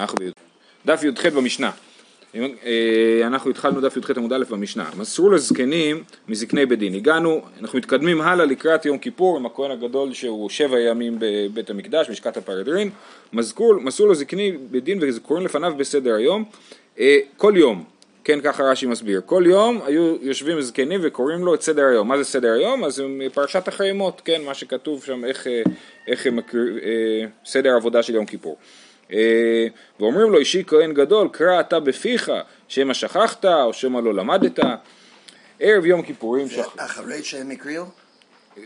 אנחנו דף י"ח במשנה. אה, אנחנו התחלנו דף י"ח עמוד א' במשנה. מסרו לזקנים מזקני בית דין. הגענו, אנחנו מתקדמים הלאה לקראת יום כיפור עם הכהן הגדול שהוא שבע ימים בבית המקדש, משקת הפרדרין. מסרו לו זקני בית דין וקוראים לפניו בסדר היום. אה, כל יום, כן ככה רש"י מסביר, כל יום היו יושבים זקנים וקוראים לו את סדר היום. מה זה סדר היום? אז פרשת החיימות, כן, מה שכתוב שם, איך, אה, איך סדר עבודה של יום כיפור. אה, ואומרים לו אישי כהן גדול קרא אתה בפיך שמא שכחת או שמא לא למדת ערב יום כיפורים זה אחרי שהם הקריאו?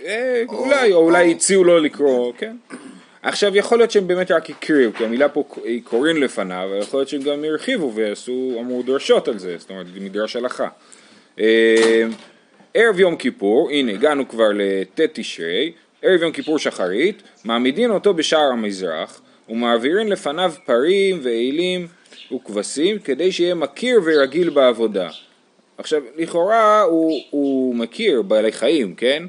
אה, אולי, או אולי הציעו לו לקרוא, כן עכשיו יכול להיות שהם באמת רק הקריאו, כי המילה פה היא קוראים לפניו, אבל יכול להיות שהם גם הרחיבו ועשו, אמרו דרשות על זה, זאת אומרת מדרש הלכה. אה, ערב יום כיפור, הנה הגענו כבר לט' תשרי, ערב יום כיפור שחרית, מעמידים אותו בשער המזרח, ומעבירים לפניו פרים ואילים וכבשים כדי שיהיה מכיר ורגיל בעבודה. עכשיו, לכאורה הוא, הוא מכיר בעלי חיים, כן?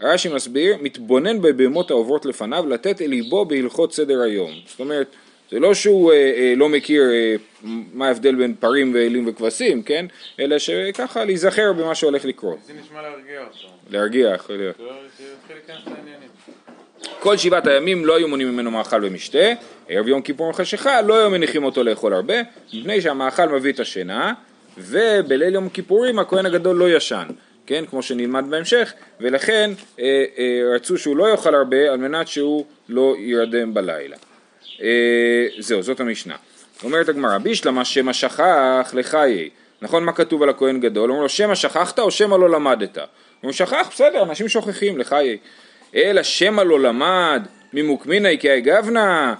רש"י מסביר, מתבונן בבהמות העוברות לפניו לתת אל ליבו בהלכות סדר היום. זאת אומרת, זה לא שהוא אה, אה, לא מכיר אה, מה ההבדל בין פרים ואלים וכבשים, כן? אלא שככה להיזכר במה שהולך לקרות. זה נשמע להרגיע אותו. להרגיע, יכול להיות. כל שבעת הימים לא היו מונים ממנו מאכל ומשתה, ערב יום כיפור וחשיכה לא היו מניחים אותו לאכול הרבה, מפני שהמאכל מביא את השינה, ובליל יום כיפורים הכהן הגדול לא ישן, כן, כמו שנלמד בהמשך, ולכן אה, אה, רצו שהוא לא יאכל הרבה על מנת שהוא לא ירדם בלילה. אה, זהו, זאת המשנה. אומרת הגמרא, בישלמה שמא שכח לחיי. נכון מה כתוב על הכהן גדול? אומרים לו שמא שכחת או שמא לא למדת? הוא שכח, בסדר, אנשים שוכחים לחיי. אלא שמא לא למד ממוקמינאי כי גבנה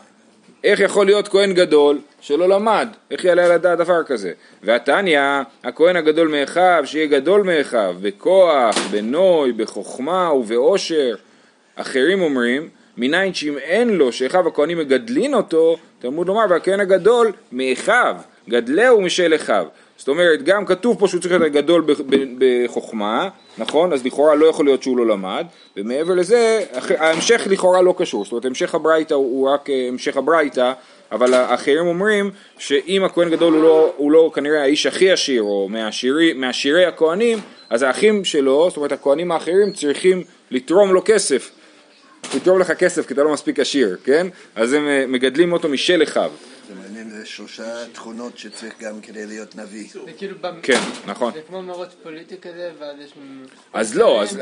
איך יכול להיות כהן גדול שלא למד? איך יעלה על הדעת דבר כזה? והתניא, הכהן הגדול מאחיו, שיהיה גדול מאחיו, בכוח, בנוי, בחוכמה ובעושר. אחרים אומרים, מניין שאם אין לו, שאחיו הכהנים מגדלין אותו, תלמוד לומר, והכהן הגדול מאחיו, גדלהו משל אחיו. זאת אומרת, גם כתוב פה שהוא צריך להיות גדול בחוכמה, נכון? אז לכאורה לא יכול להיות שהוא לא למד, ומעבר לזה, ההמשך לכאורה לא קשור, זאת אומרת, המשך הברייתא הוא רק אה, המשך הברייתא, אבל האחרים אומרים שאם הכהן גדול הוא לא, הוא לא כנראה האיש הכי עשיר, או מעשירי, מעשירי הכהנים, אז האחים שלו, זאת אומרת הכהנים האחרים צריכים לתרום לו כסף, לתרום לך כסף כי אתה לא מספיק עשיר, כן? אז הם אה, מגדלים אותו משל אחיו. זה מעניין, זה שלושה תכונות שצריך גם כדי להיות נביא. זה כאילו, במ- כן, נכון. זה כמו מרוץ פוליטי כזה, ואז יש... אז לא, אז,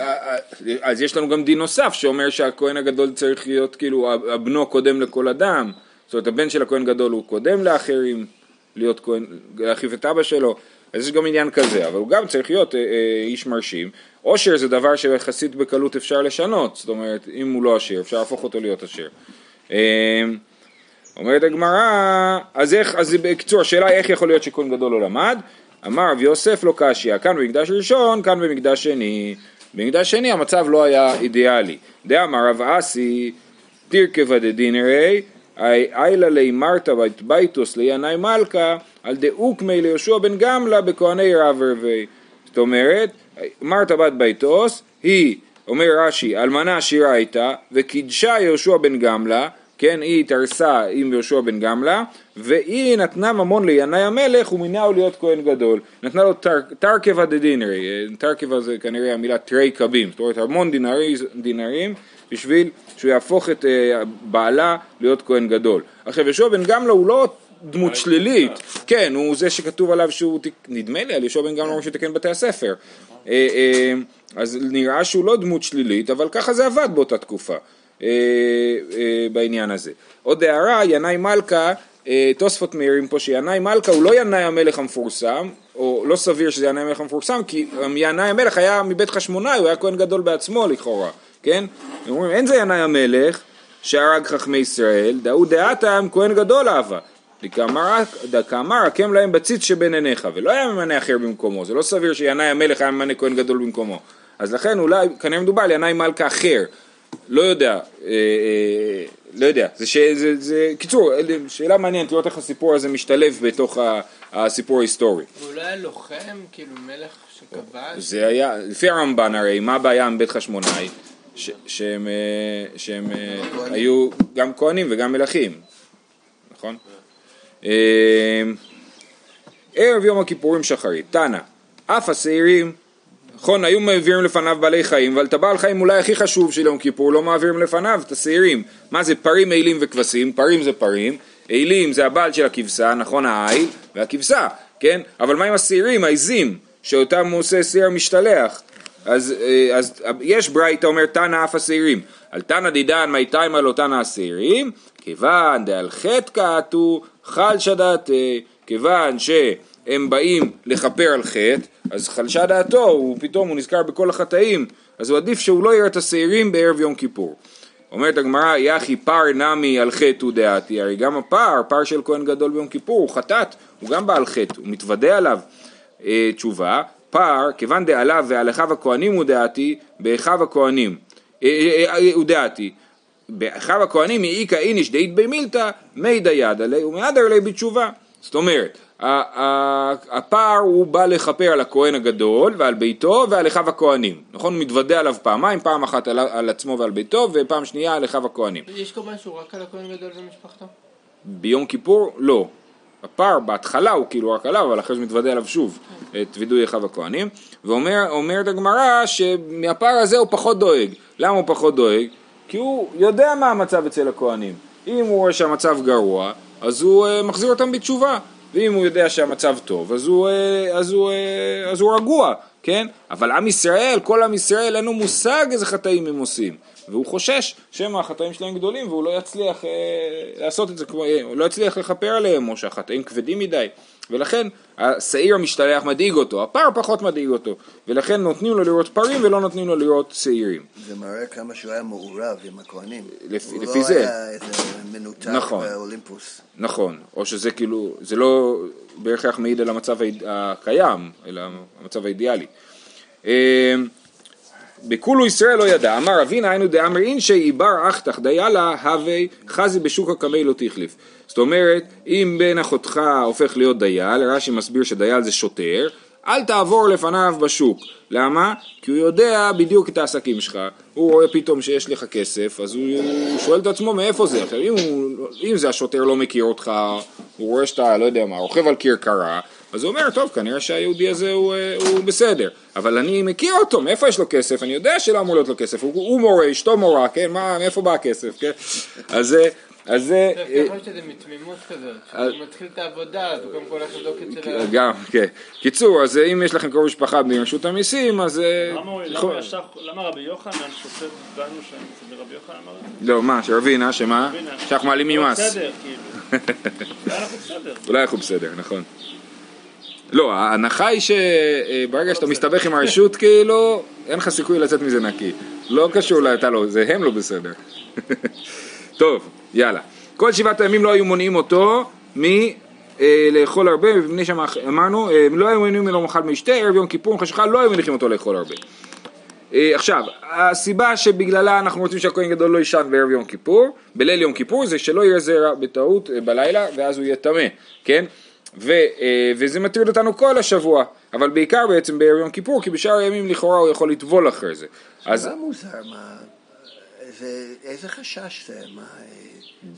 אז יש לנו גם דין נוסף שאומר שהכהן הגדול צריך להיות כאילו הבנו קודם לכל אדם, זאת אומרת הבן של הכהן גדול הוא קודם לאחרים, להיות כהן, להחליף את אבא שלו, אז יש גם עניין כזה, אבל הוא גם צריך להיות אה, אה, איש מרשים. עושר זה דבר שיחסית בקלות אפשר לשנות, זאת אומרת אם הוא לא עשיר אפשר להפוך אותו להיות עשיר. אומרת הגמרא, אז איך, אז בקיצור השאלה איך יכול להיות שכהן גדול לא למד? אמר רב יוסף לא קשיא, כאן במקדש ראשון, כאן במקדש שני. במקדש שני המצב לא היה אידיאלי. דאמר רב אסי תירקבא דדינרי, איילה לי מרתא ביתוס לינאי מלכה, על דאוקמי ליהושע בן גמלה בכהני רב רבי. זאת אומרת, מרתא בת ביתוס, היא, אומר רש"י, אלמנה עשירה הייתה, וקידשה יהושע בן גמלה, כן, היא התארסה עם יהושע בן גמלה, והיא נתנה ממון לינאי המלך ומינהו להיות כהן גדול. נתנה לו תרכבה דדינרי, תרכבה זה כנראה המילה תרי קבים, זאת אומרת המון דינרי, דינרים בשביל שהוא יהפוך את uh, בעלה להיות כהן גדול. עכשיו יהושע בן גמלה הוא לא דמות שלילית, כן, הוא זה שכתוב עליו שהוא, נדמה לי על יהושע בן גמלה הוא שתיקן בתי הספר. Uh, uh, אז נראה שהוא לא דמות שלילית, אבל ככה זה עבד באותה תקופה. אה, אה, בעניין הזה. עוד הערה, ינאי מלכה, אה, תוספות מעירים פה שינאי מלכה הוא לא ינאי המלך המפורסם, או לא סביר שזה ינאי המלך המפורסם, כי ינאי המלך היה מבית חשמונאי, הוא היה כהן גדול בעצמו לכאורה, כן? אומרים אין זה ינאי המלך שהרג חכמי ישראל, דאו דעתם כהן גדול אהבה. דקאמר הקם להם בציץ שבין עיניך, ולא היה ממנה אחר במקומו, זה לא סביר שינאי המלך היה ממנה כהן גדול במקומו. אז לכן אולי, כנראה מדובר על ינאי מלכה אחר, לא יודע, אה, אה, לא יודע, זה, ש, זה, זה, קיצור, שאלה מעניינת לראות איך הסיפור הזה משתלב בתוך הסיפור ההיסטורי. הוא לא היה לוחם, כאילו מלך שכבש? זה היה, לפי הרמב"ן הרי, מה הבעיה עם בית חשמונאי? ש, שהם, אה, שהם היו גם כהנים וגם מלכים, נכון? אה, ערב יום הכיפורים שחרית, תנא, אף השעירים, נכון, היו מעבירים לפניו בעלי חיים, אבל את הבעל חיים אולי הכי חשוב של יום כיפור, לא מעבירים לפניו את השעירים. מה זה פרים, עילים וכבשים? פרים זה פרים, עילים זה הבעל של הכבשה, נכון, העיל, והכבשה, כן? אבל מה עם השעירים, העיזים, שאותם הוא עושה שעיר משתלח? אז, אה, אז יש ברייתא אומר תנא אף השעירים, על תנא דידן מי תימא לא תנא השעירים, כיוון דעל חטא כעתו חלשא דעתי, כיוון שהם באים לכפר על חטא, אז חלשה דעתו, הוא פתאום הוא נזכר בכל החטאים, אז הוא עדיף שהוא לא יראה את השעירים בערב יום כיפור. אומרת הגמרא, יחי פר נמי על חטא הוא דעתי, הרי גם הפר, פר של כהן גדול ביום כיפור, הוא חטאת, הוא גם בעל חטא, הוא מתוודה עליו. אה, תשובה, פר, כיוון דעליו ועל אחיו הכהנים הוא דעתי, באחיו הכהנים, אה, אה, אה, הוא דעתי. באחיו הכהנים העיקה איניש דאית במילתא, מי דיד עלי ומהדר עלי בתשובה. זאת אומרת, הפער הוא בא לכפר על הכהן הגדול ועל ביתו ועל אחיו הכהנים, נכון? הוא מתוודה עליו פעמיים, פעם אחת על, על עצמו ועל ביתו ופעם שנייה על אחיו הכהנים. יש קורבן שהוא רק על הכהן גדול ומשפחתו? ביום כיפור לא. הפער בהתחלה הוא כאילו רק עליו, אבל אחרי זה מתוודה עליו שוב את וידוי אחיו הכהנים. ואומרת הגמרא שמהפער הזה הוא פחות דואג. למה הוא פחות דואג? כי הוא יודע מה המצב אצל הכהנים. אם הוא רואה שהמצב גרוע, אז הוא uh, מחזיר אותם בתשובה. ואם הוא יודע שהמצב טוב, אז הוא, uh, אז הוא, uh, אז הוא רגוע, כן? אבל עם ישראל, כל עם ישראל, אין לו מושג איזה חטאים הם עושים. והוא חושש שמא החטאים שלהם גדולים והוא לא יצליח אה, לעשות את זה אה, הוא לא יצליח לכפר עליהם או שהחטאים כבדים מדי ולכן השעיר המשתלח מדאיג אותו, הפר פחות מדאיג אותו ולכן נותנים לו לראות פרים ולא נותנים לו לראות שעירים. זה מראה כמה שהוא היה מעורב עם הכהנים. לפ- הוא לפי לא זה. היה איזה מנותק נכון. באולימפוס. נכון, או שזה כאילו, זה לא בהכרח מעיד על המצב הקיים, אלא המצב האידיאלי. בכולו ישראל לא ידע, אמר אבינה היינו דאמר אינשי עיבר אחתך דיילה הווי חזי בשוקה קמי לא תחליף. זאת אומרת, אם בן אחותך הופך להיות דייל, רש"י מסביר שדייל זה שוטר, אל תעבור לפניו בשוק. למה? כי הוא יודע בדיוק את העסקים שלך, הוא רואה פתאום שיש לך כסף, אז הוא, הוא שואל את עצמו מאיפה זה. עכשיו, אם, הוא, אם זה השוטר לא מכיר אותך, הוא רואה שאתה, לא יודע מה, רוכב על כרכרה, אז הוא אומר, טוב, כנראה שהיהודי הזה הוא, אה, הוא בסדר, אבל אני מכיר אותו, מאיפה יש לו כסף? אני יודע שלא אמור להיות לו כסף, הוא, הוא מורה, אשתו מורה, כן, מה, מאיפה בא הכסף, כן? אז זה, אז זה... אה, יכול להיות שזה מתמימות כזאת. כשהוא מתחיל את העבודה, אז הוא קודם כל הולך לבדוק אצל ה... גם, כן. קיצור, אז אם יש לכם קרוב משפחה ברשות המיסים, אז... אה, למה רבי יוחנן שופט דנו שם, זה רבי יוחנן אמר את זה? לא, מה, שרבינה, שמה? שאנחנו מעלים ממס. בסדר, כאילו. אולי אנחנו בסדר. אולי אנחנו בסדר, נכון. לא, ההנחה היא שברגע שאתה מסתבך עם הרשות, כאילו, אין לך סיכוי לצאת מזה נקי. לא קשור לאתה לא, זה הם לא בסדר. טוב, יאללה. כל שבעת הימים לא היו מונעים אותו מלאכול הרבה, מפני שאמרנו, אה, לא היו מונעים ממנו מאכל משתה, ערב יום כיפור, חשיכה, לא היו מניחים אותו לאכול הרבה. אה, עכשיו, הסיבה שבגללה אנחנו רוצים שהכהן גדול לא יישן בערב יום כיפור, בליל יום כיפור, זה שלא יהיה זרע בטעות אה, בלילה, ואז הוא יהיה טמא, כן? ו, אה, וזה מטריד אותנו כל השבוע, אבל בעיקר בעצם בערב יום כיפור, כי בשאר הימים לכאורה הוא יכול לטבול אחרי זה. אז מוזר, מה... זה, איזה חשש זה? מה, אה,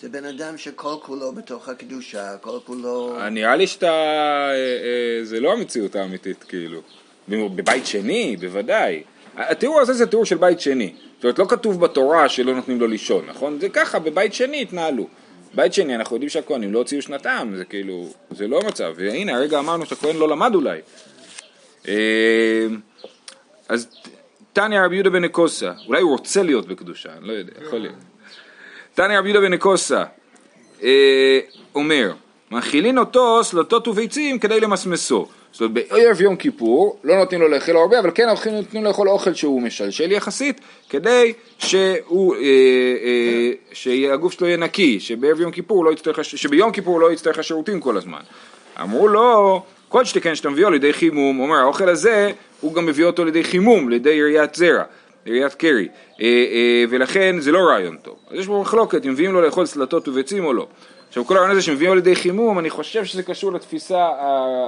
זה בן אדם שכל כולו בתוך הקדושה, כל כולו... נראה לי שאתה, אה, אה, זה לא המציאות האמיתית, כאילו. בבית שני, בוודאי. התיאור הזה זה תיאור של בית שני. זאת אומרת, לא כתוב בתורה שלא נותנים לו לישון, נכון? זה ככה, בבית שני התנהלו. בית שני, אנחנו יודעים שהכהנים לא הוציאו שנתם, זה כאילו, זה לא המצב. והנה, הרגע אמרנו שהכהן לא למד אולי. אה, אז תניא רבי יהודה בן נקוסה, אולי הוא רוצה להיות בקדושה, אני לא יודע, יכול להיות. תניא רבי יהודה בן נקוסה, אה, אומר, מאכילין אותו סלוטות וביצים כדי למסמסו. זאת אומרת, בערב יום כיפור לא נותנים לו לאכול הרבה, אבל כן נותנים נותנים לו לאכול אוכל שהוא משלשל יחסית, כדי שהוא, אה, אה, שהגוף שלו יהיה נקי, שבערב יום כיפור לא יצטרך, שביום כיפור לא יצטרך לשירותים כל הזמן. אמרו לו, כל שתיקן שאתה מביאו לידי חימום, הוא אומר, האוכל הזה, הוא גם מביא אותו לידי חימום, לידי יריית זרע. עיריית קרי, אה, אה, ולכן זה לא רעיון טוב. אז יש פה מחלוקת אם מביאים לו לאכול סלטות וביצים או לא. עכשיו כל הרעיון הזה שמביאים על ידי חימום, אני חושב שזה קשור לתפיסה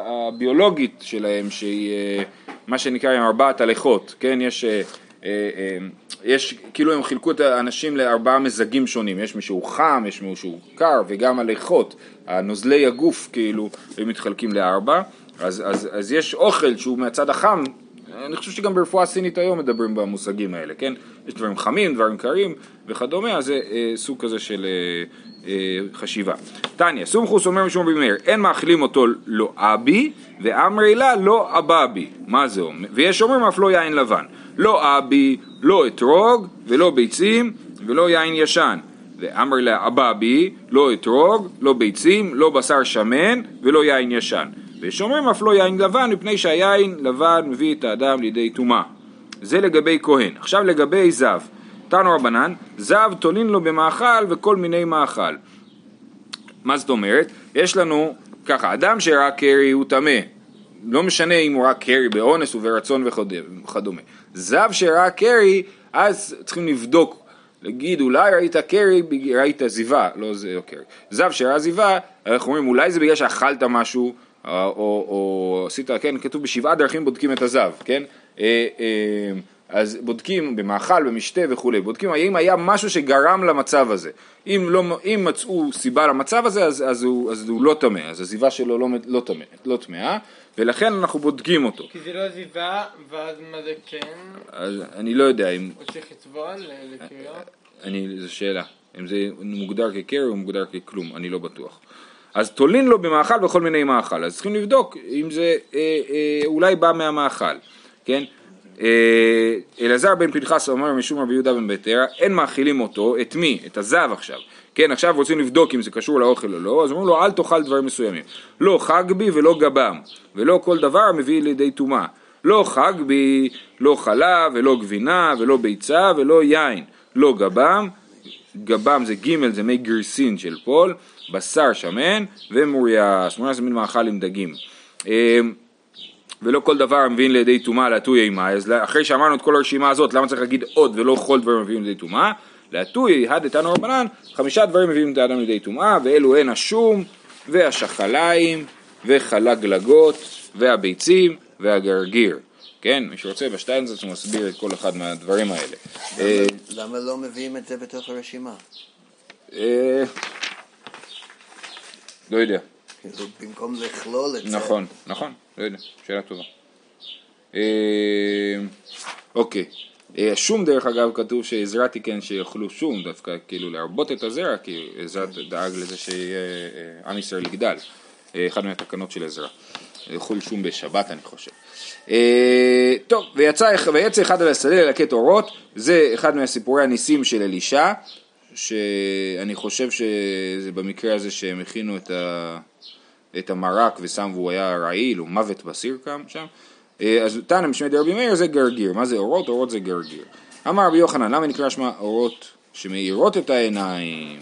הביולוגית שלהם, שהיא אה, מה שנקרא עם ארבעת הלכות, כן? יש, אה, אה, יש, כאילו הם חילקו את האנשים לארבעה מזגים שונים, יש מישהו חם, יש מישהו קר, וגם הליכות, הנוזלי הגוף כאילו, הם מתחלקים לארבע, אז, אז, אז יש אוכל שהוא מהצד החם, אני חושב שגם ברפואה סינית היום מדברים במושגים האלה, כן? יש דברים חמים, דברים קרים וכדומה, אז זה סוג כזה של אה, חשיבה. תניא, סומכוס אומר משום רבי מאיר, אין מאכילים אותו לא אבי, ואמרי לה לא אבבי. מה זה אומר? ויש אומרים אף לא יין לבן. לא אבי, לא אתרוג, ולא ביצים, ולא יין ישן. ואמר לה אבבי, לא אתרוג, לא ביצים, לא בשר שמן, ולא יין ישן. ושומרים אף לא יין לבן, מפני שהיין לבן מביא את האדם לידי טומאה. זה לגבי כהן. עכשיו לגבי זב. תנו רבנן, זב תולין לו במאכל וכל מיני מאכל. מה זאת אומרת? יש לנו ככה, אדם שראה קרי הוא טמא, לא משנה אם הוא ראה קרי באונס וברצון וכדומה. זב שראה קרי, אז צריכים לבדוק, להגיד אולי ראית קרי, ראית זיווה, לא זה לא קרי. זב שראה זיווה, אנחנו אומרים אולי זה בגלל שאכלת משהו, או, או, או עשית, כן, כתוב בשבעה דרכים בודקים את הזב, כן? אז בודקים במאכל, במשתה וכולי, בודקים האם היה משהו שגרם למצב הזה. אם, לא, אם מצאו סיבה למצב הזה, אז, אז, הוא, אז הוא לא טמא, אז הזיבה שלו לא, לא טמא, לא טמאה, ולכן אנחנו בודקים אותו. כי זה לא עזיבה, ואז מה זה כן? אז אני לא יודע אם... הוא צריך לטבול לקריאה? זו שאלה. אם זה מוגדר כקרי או מוגדר ככלום, אני לא בטוח. אז תולין לו במאכל בכל מיני מאכל, אז צריכים לבדוק אם זה אה, אה, אולי בא מהמאכל, כן? אה, אלעזר בן פנחס אומר משום רבי יהודה בן ביתרא, אין מאכילים אותו, את מי? את הזב עכשיו. כן, עכשיו רוצים לבדוק אם זה קשור לאוכל או לא, אז אומרים לו אל תאכל דברים מסוימים. לא חגב"י ולא גב"ם, ולא כל דבר מביא לידי טומאה. לא חגב"י, לא חלב ולא גבינה ולא ביצה ולא יין, לא גב"ם, גב"ם זה ג' זה מי גריסין של פול, בשר שמן ומורייס, מורייס זה מין מאכל עם דגים. אה, ולא כל דבר מבין לידי טומאה להטוי אימה, אז אחרי שאמרנו את כל הרשימה הזאת, למה צריך להגיד עוד ולא כל דבר מביאים לידי טומאה? להטוי, הדתנו רבנן, חמישה דברים מביאים את האדם לידי טומאה, ואלו הן השום, והשחליים, וחלגלגות, והביצים, והגרגיר. כן, מי שרוצה בשטיינזרץ הוא מסביר את כל אחד מהדברים האלה. אה, למה לא מביאים את זה בתוך הרשימה? אה, לא יודע. במקום לכלול את זה. נכון, נכון, לא יודע, שאלה טובה. אה, אוקיי, אה, שום דרך אגב כתוב שעזרא תיקן שיאכלו שום, דווקא כאילו להרבות את הזרע, כי עזרא דאג לזה שיהיה אה, ישראל יגדל, אחד מהתקנות של עזרא. לאכול שום בשבת אני חושב. טוב, ויצא, ויצא אחד על השדה ללקט אורות, זה אחד מהסיפורי הניסים של אלישע, שאני חושב שזה במקרה הזה שהם הכינו את, ה, את המרק ושם והוא היה רעיל, או מוות בסיר קם שם. אה, אז תנא משמי דרבי מאיר זה גרגיר, מה זה אורות? אורות זה גרגיר. אמר רבי יוחנן, למה נקרא שמה אורות שמאירות את העיניים?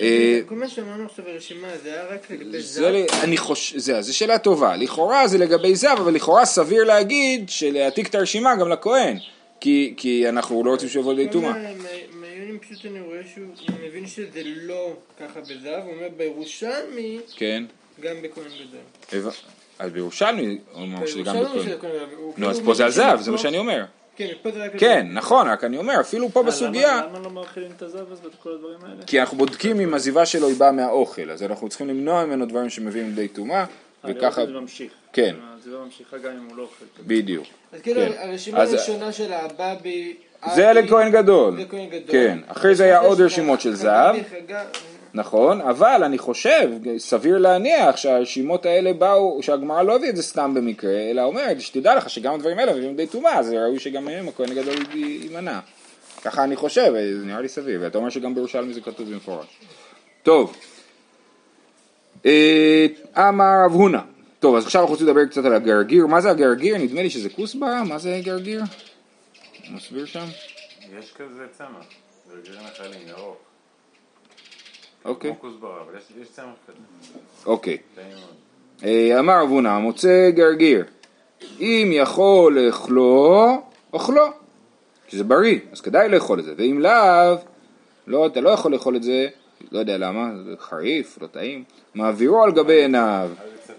אה, כל מה שאמרנו עכשיו ברשימה זה היה רק לגבי חושב, זה, זו שאלה טובה, לכאורה זה לגבי זב, אבל לכאורה סביר להגיד שלהעתיק את הרשימה גם לכהן, כי, אנחנו לא רוצים שהוא יבוא לידי טומאה. מעיונים פשוט אני רואה שהוא מבין שזה לא ככה בזהב, הוא אומר בירושלמי כן, גם בכהן גדול. אז בירושלמי הוא אמר שזה גם בכהן. נו, כאילו אז פה זה על שזה זה מה לא- שאני אומר. כן. כן, נכון, רק אני אומר, אפילו פה אה, בסוגיה, למה- לא מאכילים את הזב אז ואת כל הדברים האלה? כי אנחנו בודקים אם עזיבה שלו היא באה מהאוכל, אז אנחנו צריכים למנוע ממנו דברים שמביאים לידי טומאה, אה, וככה, זה ממשיך. כן. זה לא ממשיכה גם אם הוא לא אוכל. בדיוק. אז כאילו כן. הרשימה הראשונה של הבאבי... זה לכהן גדול. זה כהן גדול. כן, אחרי זה היה עוד רשימות של זהב. נכון, אבל אני חושב, סביר להניח שהרשימות האלה באו, שהגמרא לא הביאה את זה סתם במקרה, אלא אומרת, שתדע לך שגם הדברים האלה מביאים לידי טומאה, אז ראוי שגם מהם הכהן הגדול יימנע. ככה אני חושב, זה נראה לי סביר, ואתה אומר שגם בירושלמי זה כתוב במפורש. טוב, אה, אמר רב הונא, טוב אז עכשיו אנחנו רוצים לדבר קצת על הגרגיר, מה זה הגרגיר? נדמה לי שזה כוסברה, מה זה גרגיר? מסביר שם? יש כזה צמח, גרגירים נחלים, ירוק. אוקיי. אוקיי. אה, אמר רב הונא, מוצא גרגיר, אם יכול לאכלו, אוכלו, כי זה בריא, אז כדאי לאכול את זה, ואם לאו, לא, אתה לא יכול לאכול את זה, לא יודע למה, זה חריף, לא טעים, מעבירו על גבי עיניו, זה.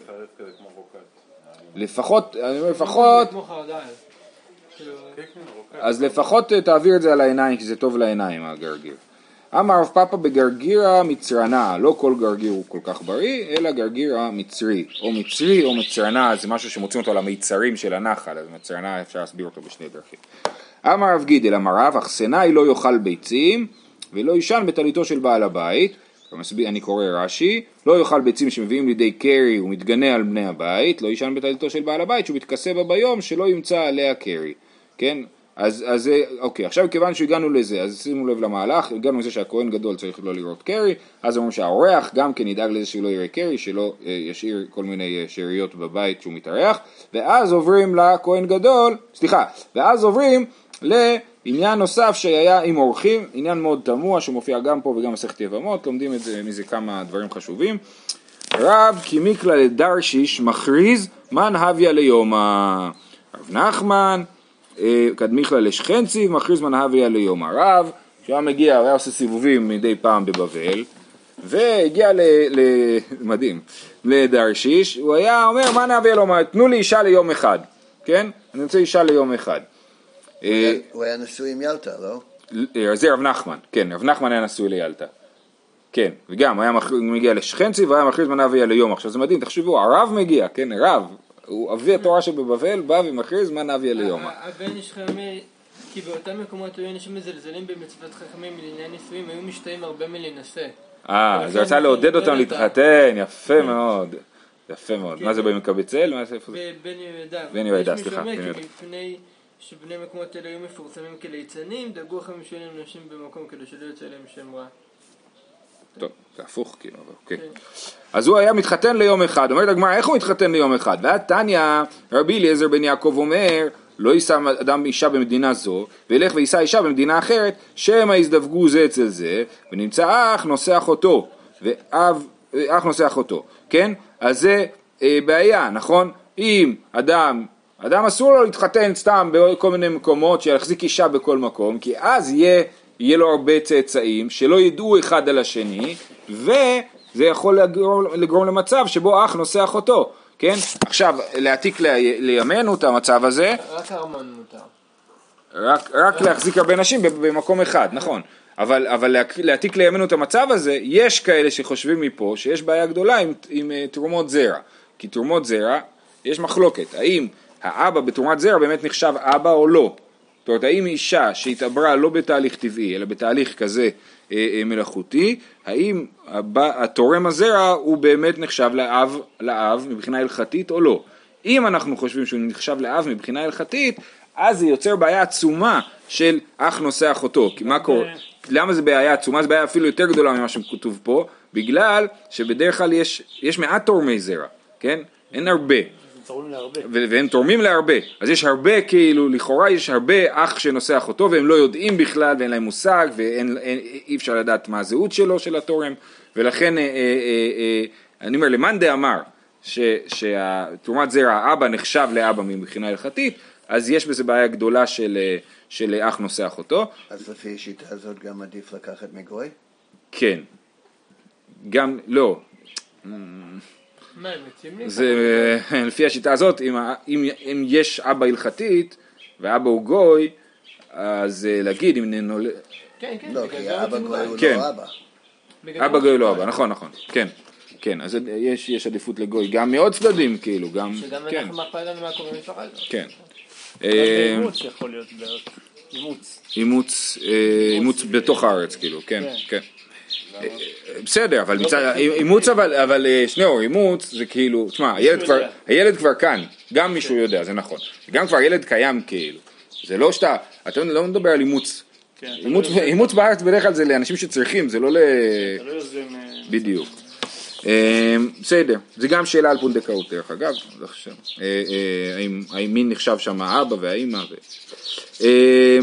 לפחות, אני אומר לפחות, אז לפחות אה, תעביר את זה על העיניים, כי זה טוב לעיניים, הגרגיר. אמר רב פאפא בגרגירה מצרנה, לא כל גרגיר הוא כל כך בריא, אלא גרגיר המצרי, או מצרי או מצרנה, זה משהו שמוצאים אותו על המיצרים של הנחל, אז מצרנה אפשר להסביר אותו בשני דרכים. אמר רב גידל, אמר רב, אכסנאי לא יאכל ביצים, ולא יישן בטליתו של בעל הבית, אני קורא רש"י, לא יאכל ביצים שמביאים לידי קרי ומתגנה על בני הבית, לא יישן בטליתו של בעל הבית שהוא מתכסה בה ביום שלא ימצא עליה קרי, כן? אז, אז זה- אוקיי, עכשיו כיוון שהגענו לזה, אז שימו לב למהלך, הגענו לזה שהכהן גדול צריך לא לראות קרי, אז אומרים שהאורח גם כן ידאג לזה שלא יראה קרי, שלא אה, ישאיר כל מיני אה, שאריות בבית שהוא מתארח, ואז עוברים לכהן גדול, סליחה, ואז עוברים לעניין נוסף שהיה עם אורחים, עניין מאוד תמוה שמופיע גם פה וגם במסכת יבמות, לומדים את זה, מזה כמה דברים חשובים. רב כי מיקלא לדרשיש מכריז מן הביא ליומא. רב נחמן אה, קדמיכלא לשכנציב מכריז מן הביא ליומא. רב שהיה מגיע, הוא היה עושה סיבובים מדי פעם בבבל והגיע ל... ל מדהים, לדרשיש, הוא היה אומר מה נביא ליומא, תנו לי אישה ליום אחד, כן? אני רוצה אישה ליום אחד. אה, הוא היה נשוי עם ילטה, לא? אה, זה רב נחמן, כן, רב נחמן היה נשוי ליאלתא. כן, וגם היה מגיע לשכנצי והיה מכריז מנה אביה ליום. עכשיו זה מדהים, תחשבו, הרב מגיע, כן, רב, הוא אבי התורה שבבבל, בא ומכריז מנה אביה ליום. הבן חכם אומר, כי באותם מקומות היו אנשים מזלזלים במצוות חכמים לעניין נישואים, היו משתאים הרבה מלהינשא. אה, הוא רצה לעודד אותם להתחתן, יפה מאוד. יפה מאוד. מה זה במקבצאל? מה זה, איפה זה? בן יהודה, יש מי סליחה, שאומר בן יהודה. מפני שבני מקומות אלה היו מפורסמים כליצנים, דאגו לכם משולים נשים במקום כדי שלא יוצא להם שם רע. טוב, זה הפוך כאילו, אבל אוקיי. אז הוא היה מתחתן ליום אחד, אומרת הגמרא, איך הוא מתחתן ליום אחד? ואז תניא, רבי אליעזר בן יעקב אומר, לא יישא אדם אישה במדינה זו, וילך ויישא אישה במדינה אחרת, שמא יזדווגו זה אצל זה, ונמצא אח נושא אחותו, ואב, אח נושא אחותו, כן? אז זה אה, בעיה, נכון? אם אדם, אדם אסור לו להתחתן סתם בכל מיני מקומות, שיחזיק אישה בכל מקום, כי אז יהיה, יהיה לו הרבה צאצאים, שלא ידעו אחד על השני, וזה יכול לגרום, לגרום למצב שבו אח נושא אחותו, כן? עכשיו, להעתיק לי- לימינו את המצב הזה, רק ארמון מותר. רק, רק להחזיק הרבה נשים במקום אחד, נכון. אבל, אבל להעתיק לימינו את המצב הזה, יש כאלה שחושבים מפה שיש בעיה גדולה עם, עם אה, תרומות זרע. כי תרומות זרע, יש מחלוקת, האם האבא בתרומת זרע באמת נחשב אבא או לא. זאת אומרת, האם אישה שהתעברה לא בתהליך טבעי, אלא בתהליך כזה אה, אה, מלאכותי, האם הבא, התורם הזרע הוא באמת נחשב לאב, לאב מבחינה הלכתית או לא. אם אנחנו חושבים שהוא נחשב לאב מבחינה הלכתית, אז זה יוצר בעיה עצומה של אח נושא אחותו. כי מה קורה? למה זה בעיה עצומה? זו בעיה אפילו יותר גדולה ממה שכתוב פה, בגלל שבדרך כלל יש, יש מעט תורמי זרע, כן? אין הרבה. והם תורמים להרבה, אז יש הרבה כאילו, לכאורה יש הרבה אח שנושא אחותו והם לא יודעים בכלל ואין להם מושג ואין אין, אי אפשר לדעת מה הזהות שלו של התורם. ולכן אה, אה, אה, אה, אני אומר למאן דאמר ש- שהתרומת זרע האבא נחשב לאבא מבחינה הלכתית אז יש בזה בעיה גדולה של, אה, של אח נושא אחותו, אז לפי השיטה הזאת גם עדיף לקחת מגוי? כן, גם לא, זה אה, לפי השיטה הזאת, אם, אם, אם יש אבא הלכתית ואבא הוא גוי, אז אה, להגיד אם נולד... כן, כן. לא, כי אבא גוי. הוא כן. לא אבא. בגלל אבא זה גוי לא אבא, נכון נכון, כן, כן, אז יש, יש עדיפות לגוי, גם מעוד צדדים כאילו, גם, שגם כן, אנחנו אכפת לנו מה קורה במשפחה הזאת. כן. אה, באימוץ יכול להיות בעיות. אימוץ. אימוץ, אה, אימוץ בתוך הארץ כאילו, כן, כן. אה, בסדר, אבל מצד, אימוץ אבל, אבל אה, שניאור, אימוץ זה כאילו, תשמע, הילד כבר. הילד כבר כאן, גם מישהו יודע, זה נכון, גם כבר ילד קיים כאילו, זה לא שאתה, אתה לא מדבר על אימוץ, כן, אימוץ, לא אימוץ בארץ בדרך כלל זה לאנשים שצריכים, זה לא ל... לא. אה, בדיוק. אה, בסדר, זה גם שאלה על פונדקאות דרך אגב, לא חושב. אה, אה, האם- מי נחשב שם האבא והאימא. אה,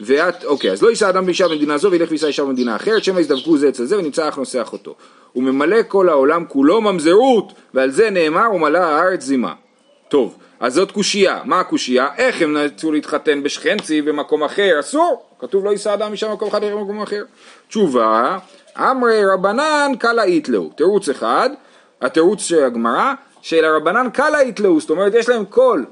ואת, אוקיי, אז לא יישא אדם באישה במדינה זו וילך ויישא אישה במדינה אחרת, שמא יזדבקו זה אצל זה ונמצא אח נושא אחותו. הוא ממלא כל העולם כולו ממזרות, ועל זה נאמר ומלא הארץ זימה. טוב, אז זאת קושייה, מה הקושייה? איך הם רצו להתחתן בשכנצי במקום אחר? אסור, כתוב לא יישא אדם אישה במקום אחד אחר במקום אחר. תשובה, אמרי רבנן קלה איתלהו, תירוץ אחד, התירוץ של הגמרא, של הרבנן קלה איתלהו, זאת אומרת יש להם קול,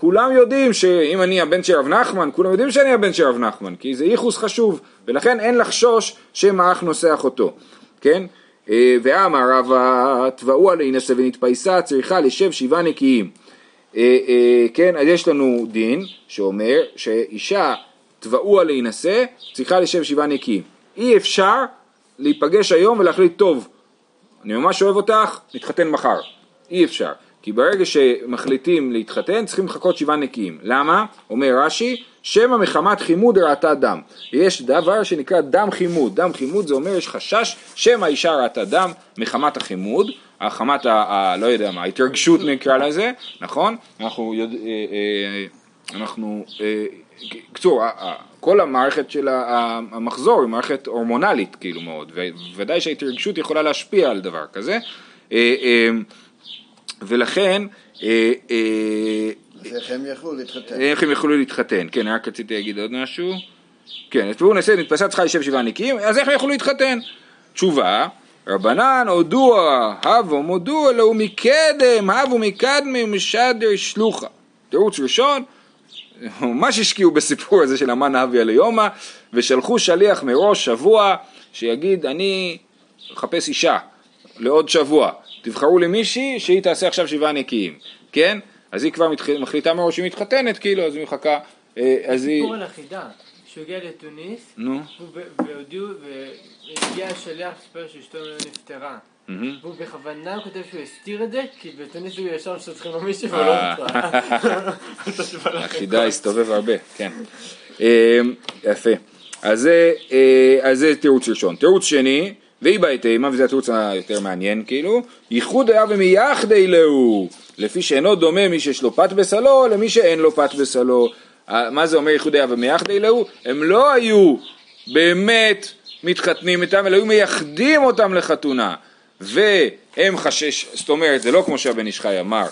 כולם יודעים שאם אני הבן של רב נחמן, כולם יודעים שאני הבן של רב נחמן, כי זה ייחוס חשוב, ולכן אין לחשוש שמא אח נושא אחותו, כן? אה, ואמר רבא תבעו עלי נשא ונתפייסה צריכה לשב שבעה נקיים. אה, אה, כן, אז יש לנו דין שאומר שאישה תבעו עלי נשא צריכה לשב שבעה נקיים. אי אפשר להיפגש היום ולהחליט טוב, אני ממש אוהב אותך, נתחתן מחר. אי אפשר. כי ברגע שמחליטים להתחתן צריכים לחכות שבעה נקיים. למה? אומר רש"י, שמא מחמת חימוד ראתה דם. יש דבר שנקרא דם חימוד. דם חימוד זה אומר יש חשש שמא אישה ראתה דם מחמת החימוד, החמת ה... ה לא יודע מה, ההתרגשות נקרא לזה, נכון? אנחנו יודע... אה, אה, אנחנו... אה, קצור, כל המערכת של המחזור היא מערכת הורמונלית כאילו מאוד, וודאי שההתרגשות יכולה להשפיע על דבר כזה. ולכן אה, אה, איך הם יכלו להתחתן? איך הם יכלו להתחתן, כן, רק רציתי להגיד עוד משהו. כן, תראו נעשה, נתפסה צריכה לשב שבעה נקיים, אז איך הם יכלו להתחתן? תשובה, רבנן הודוע, הבו מודוע לו מקדם, הבו מקדמי ומשדר שלוחה. תירוץ ראשון, ממש השקיעו בסיפור הזה של המן אביה ליומא, ושלחו שליח מראש שבוע שיגיד אני מחפש אישה לעוד שבוע. תבחרו למישהי שהיא תעשה עכשיו שבעה נקיים, כן? אז היא כבר מתח... מחליטה מראש שהיא מתחתנת, כאילו, אז היא מחכה, אה, אז היא... סיפור על החידה, שהוא הגיע לתוניס, נו, והודיעו, והגיע השליח סיפר שאשתו נפטרה. והוא בכוונה כותב שהוא הסתיר את זה, כי בתוניס הוא ישר שצריכים לו מישהו ולא אה. נפטרה. החידה הסתובב הרבה, כן. אה, יפה. אז זה תירוץ ראשון. תירוץ שני, ואי באי תימה, וזה התירוץ היותר מעניין כאילו, ייחוד היה ומייחדי להו, לפי שאינו דומה מי שיש לו פת בסלו למי שאין לו פת בסלו. מה זה אומר ייחוד היה ומייחדי להו? הם לא היו באמת מתחתנים איתם, אלא היו מייחדים אותם לחתונה. והם חשש, זאת אומרת, זה לא כמו שהבן איש חי אמר,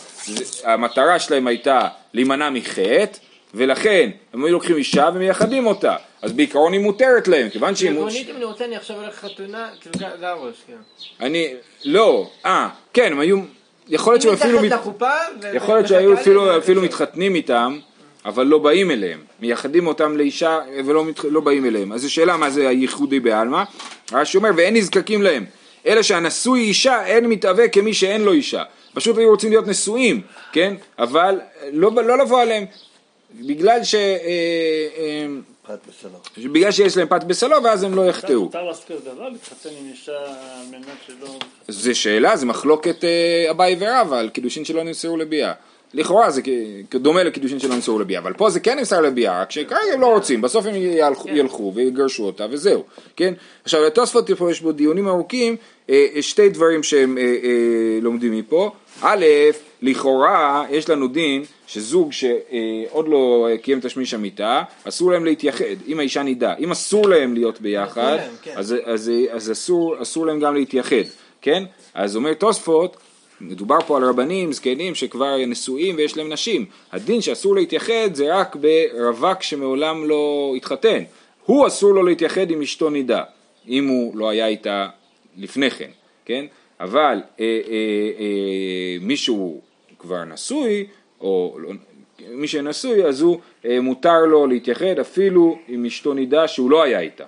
המטרה שלהם הייתה להימנע מחטא, ולכן הם היו לוקחים אישה ומייחדים אותה, אז בעיקרון היא מותרת להם, כיוון שהיא... עקרונית אם אני רוצה אני עכשיו הולך לחתונה, כאילו זה הראש, כן. אני, לא, אה, כן, הם היו, יכול להיות שהם אפילו, יכול להיות שהיו אפילו מתחתנים איתם, אבל לא באים אליהם, מייחדים אותם לאישה ולא לא באים אליהם, אז זו שאלה מה זה הייחודי בעלמא, רש"י אומר ואין נזקקים להם, אלא שהנשוי אישה אין מתהווה כמי שאין לו אישה, פשוט היו רוצים להיות נשואים, כן, אבל לא, לא לבוא עליהם, בגלל ש... אה, אה, פת בסלו. בגלל שיש להם פת בסלו ואז הם לא יחטאו. מותר לעשות כזה דבר, להתחתן עם אישה על מנת שלא... זה שאלה, זה מחלוקת אה, אביי ורבא על קידושין שלא נמסרו לביאה. לכאורה זה דומה לקידושין שלא נמסרו לביאה, אבל פה זה כן נמסר לביאה, רק שכרגע הם לא רוצים, בסוף הם כן. ילכו ויגרשו אותה וזהו, כן? עכשיו לתוספות יש בו דיונים ארוכים, שתי דברים שהם לומדים מפה, א', לכאורה יש לנו דין שזוג שעוד לא קיים תשמיש המיטה, אסור להם להתייחד, אם האישה נידה, אם אסור להם להיות ביחד, כן. אז, אז, אז אסור, אסור להם גם להתייחד, כן? אז אומר תוספות, מדובר פה על רבנים, זקנים שכבר נשואים ויש להם נשים, הדין שאסור להתייחד זה רק ברווק שמעולם לא התחתן, הוא אסור לו להתייחד עם אשתו נידה, אם הוא לא היה איתה לפני כן, כן? אבל אה, אה, אה, מישהו כבר נשוי, או לא, מי שנשוי אז הוא אה, מותר לו להתייחד אפילו עם אשתו נידה שהוא לא היה איתה.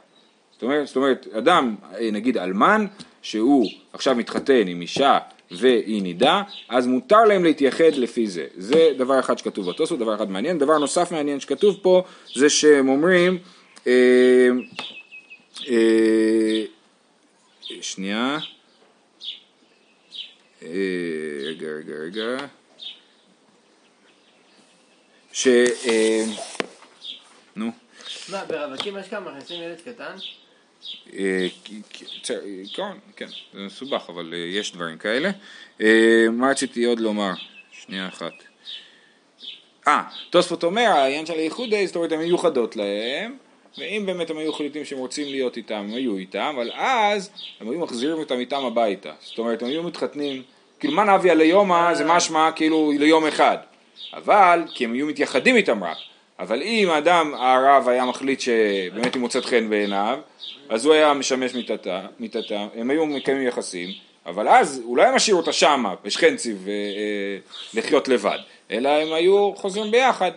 זאת אומרת, זאת אומרת אדם, אה, נגיד אלמן, שהוא עכשיו מתחתן עם אישה והיא נידה, אז מותר להם להתייחד לפי זה. זה דבר אחד שכתוב בתוספות, דבר אחד מעניין. דבר נוסף מעניין שכתוב פה, זה שהם אומרים, אה, אה, שנייה, אה, רגע, רגע, רגע. ש... אה, נו. מה, ברווקים יש כמה מכניסים ילד קטן? אה, כן, כן, זה מסובך, אבל יש דברים כאלה. מה רציתי עוד לומר? שנייה אחת. אה, תוספות אומר, העניין של הייחודי, זאת אומרת, הן מיוחדות להם, ואם באמת הם היו חליטים שהם רוצים להיות איתם, הם היו איתם, אבל אז הם היו מחזירים אותם איתם הביתה. זאת אומרת, הם היו מתחתנים, כאילו מה נביא ליומא זה משמע כאילו ליום אחד. אבל, כי הם היו מתייחדים איתם רק. אבל אם האדם, הרב, היה מחליט שבאמת היא מוצאת חן בעיניו, אז הוא היה משמש מיתתה, מיתתה, הם היו מקיימים יחסים, אבל אז הוא לא היה משאיר אותה שמה, בשכנצי, ולחיות לבד. אלא הם היו חוזרים ביחד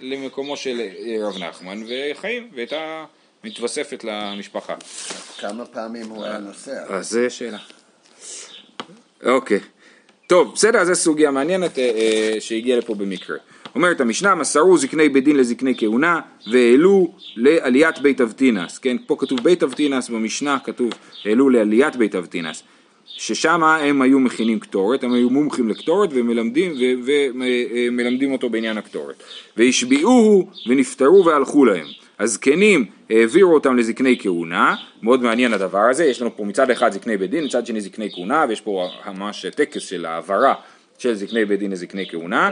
למקומו של רב נחמן וחיים, והייתה מתווספת למשפחה. כמה פעמים הוא היה נוסע? אז זה שאלה. אוקיי. טוב, בסדר, זו סוגיה מעניינת אה, אה, שהגיעה לפה במקרה. אומרת המשנה, מסרו זקני בית דין לזקני כהונה והעלו לעליית בית אבטינס, כן, פה כתוב בית אבטינס, במשנה כתוב העלו לעליית בית אבטינס, ששם הם היו מכינים קטורת, הם היו מומחים לקטורת ומלמדים, ומלמדים אותו בעניין הקטורת. והשביעוהו ונפטרו והלכו להם. הזקנים העבירו אותם לזקני כהונה, מאוד מעניין הדבר הזה, יש לנו פה מצד אחד זקני בית דין, מצד שני זקני כהונה, ויש פה ממש טקס של העברה של זקני בית דין לזקני כהונה.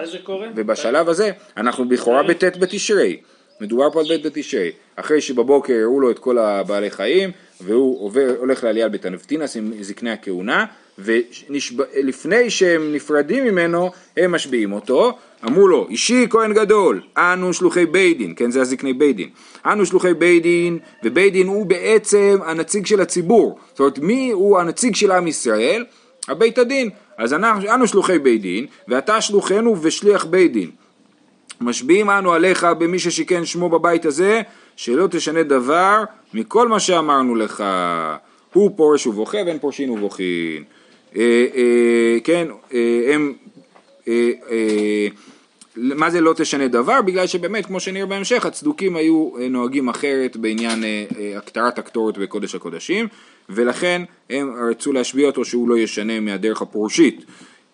ובשלב הזה אנחנו לכאורה בט' בתשרי. מדובר פה על בית בתשרי. אחרי שבבוקר הראו לו את כל הבעלי חיים, והוא עובר, הולך לעלייה בית הנפטינס עם זקני הכהונה, ולפני שהם נפרדים ממנו, הם משביעים אותו. אמרו לו, אישי כהן גדול, אנו שלוחי בית דין, כן זה הזקני בית דין, אנו שלוחי בית דין, ובית דין הוא בעצם הנציג של הציבור, זאת אומרת מי הוא הנציג של עם ישראל? הבית הדין, אז אנחנו, אנו שלוחי בית דין, ואתה שלוחנו ושליח בית דין. משביעים אנו עליך במי ששיכן שמו בבית הזה, שלא תשנה דבר מכל מה שאמרנו לך. הוא פורש ובוכה ואין פורשין ובוכין. אה, אה, כן, אה, הם... אה, אה, מה זה לא תשנה דבר? בגלל שבאמת, כמו שנראה בהמשך, הצדוקים היו אה, נוהגים אחרת בעניין אה, אה, הקטרת הקטורת בקודש הקודשים, ולכן הם רצו להשביע אותו שהוא לא ישנה מהדרך הפורשית.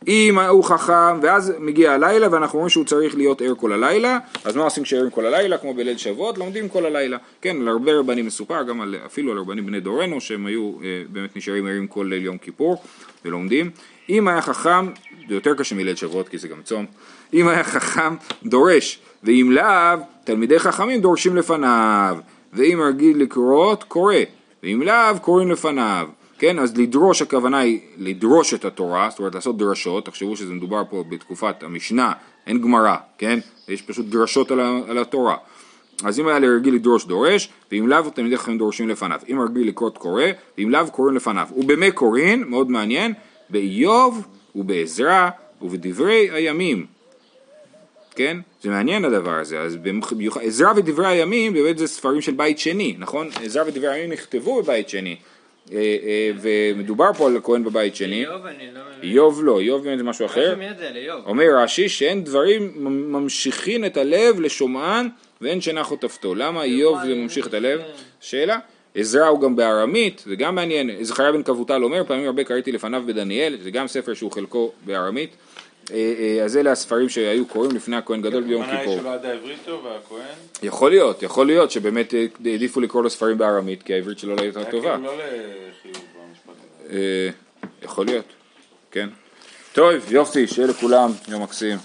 אם הוא חכם, ואז מגיע הלילה ואנחנו רואים שהוא צריך להיות ער כל הלילה, אז מה עושים כשערים כל הלילה? כמו בליל שבועות, לומדים כל הלילה. כן, על הרבה רבנים מסופר, גם על, אפילו על רבנים בני דורנו, שהם היו באמת נשארים ערים כל ליל יום כיפור ולומדים. אם היה חכם, זה יותר קשה מליל שבועות כי זה גם צום, אם היה חכם דורש, ואם לאו תלמידי חכמים דורשים לפניו, ואם רגיל לקרות קורא, ואם לאו קוראים לפניו, כן, אז לדרוש הכוונה היא לדרוש את התורה, זאת אומרת לעשות דרשות, תחשבו שזה מדובר פה בתקופת המשנה, אין גמרא, כן, יש פשוט דרשות על, על התורה. אז אם היה לרגיל לדרוש דורש, ואם לאו תלמידי חכמים דורשים לפניו, אם רגיל לקרות קורא, ואם לאו קוראים לפניו. ובמה קוראים, מאוד מעניין, באיוב ובעזרא ובדברי הימים. כן? זה מעניין הדבר הזה, אז במיוחד, עזרא ודברי הימים באמת זה ספרים של בית שני, נכון? עזרא ודברי הימים נכתבו בבית שני, אה, אה, ומדובר פה על כהן בבית שני. איוב אני לא מבין. איוב לא, איוב באמת זה משהו אחר. אומר רש"י שאין דברים ממשיכין את הלב לשומען ואין שינה חוטפתו. למה איוב זה ממשיך את הלב? שאלה. עזרא הוא גם בארמית, זה גם מעניין, זכריה בן כבוטל אומר, פעמים הרבה קראתי לפניו בדניאל, זה גם ספר שהוא חלקו בארמית, אה, אה, אז אלה הספרים שהיו קוראים לפני הכהן גדול ביום כיפור. הכוונה היא שלא ידע עברית טוב והכהן? יכול להיות, יכול להיות שבאמת אה, העדיפו לקרוא לו ספרים בארמית, כי העברית שלו לא הייתה טובה. כאילו לא. יכול להיות, כן. טוב, יופי, שיהיה לכולם יום מקסים.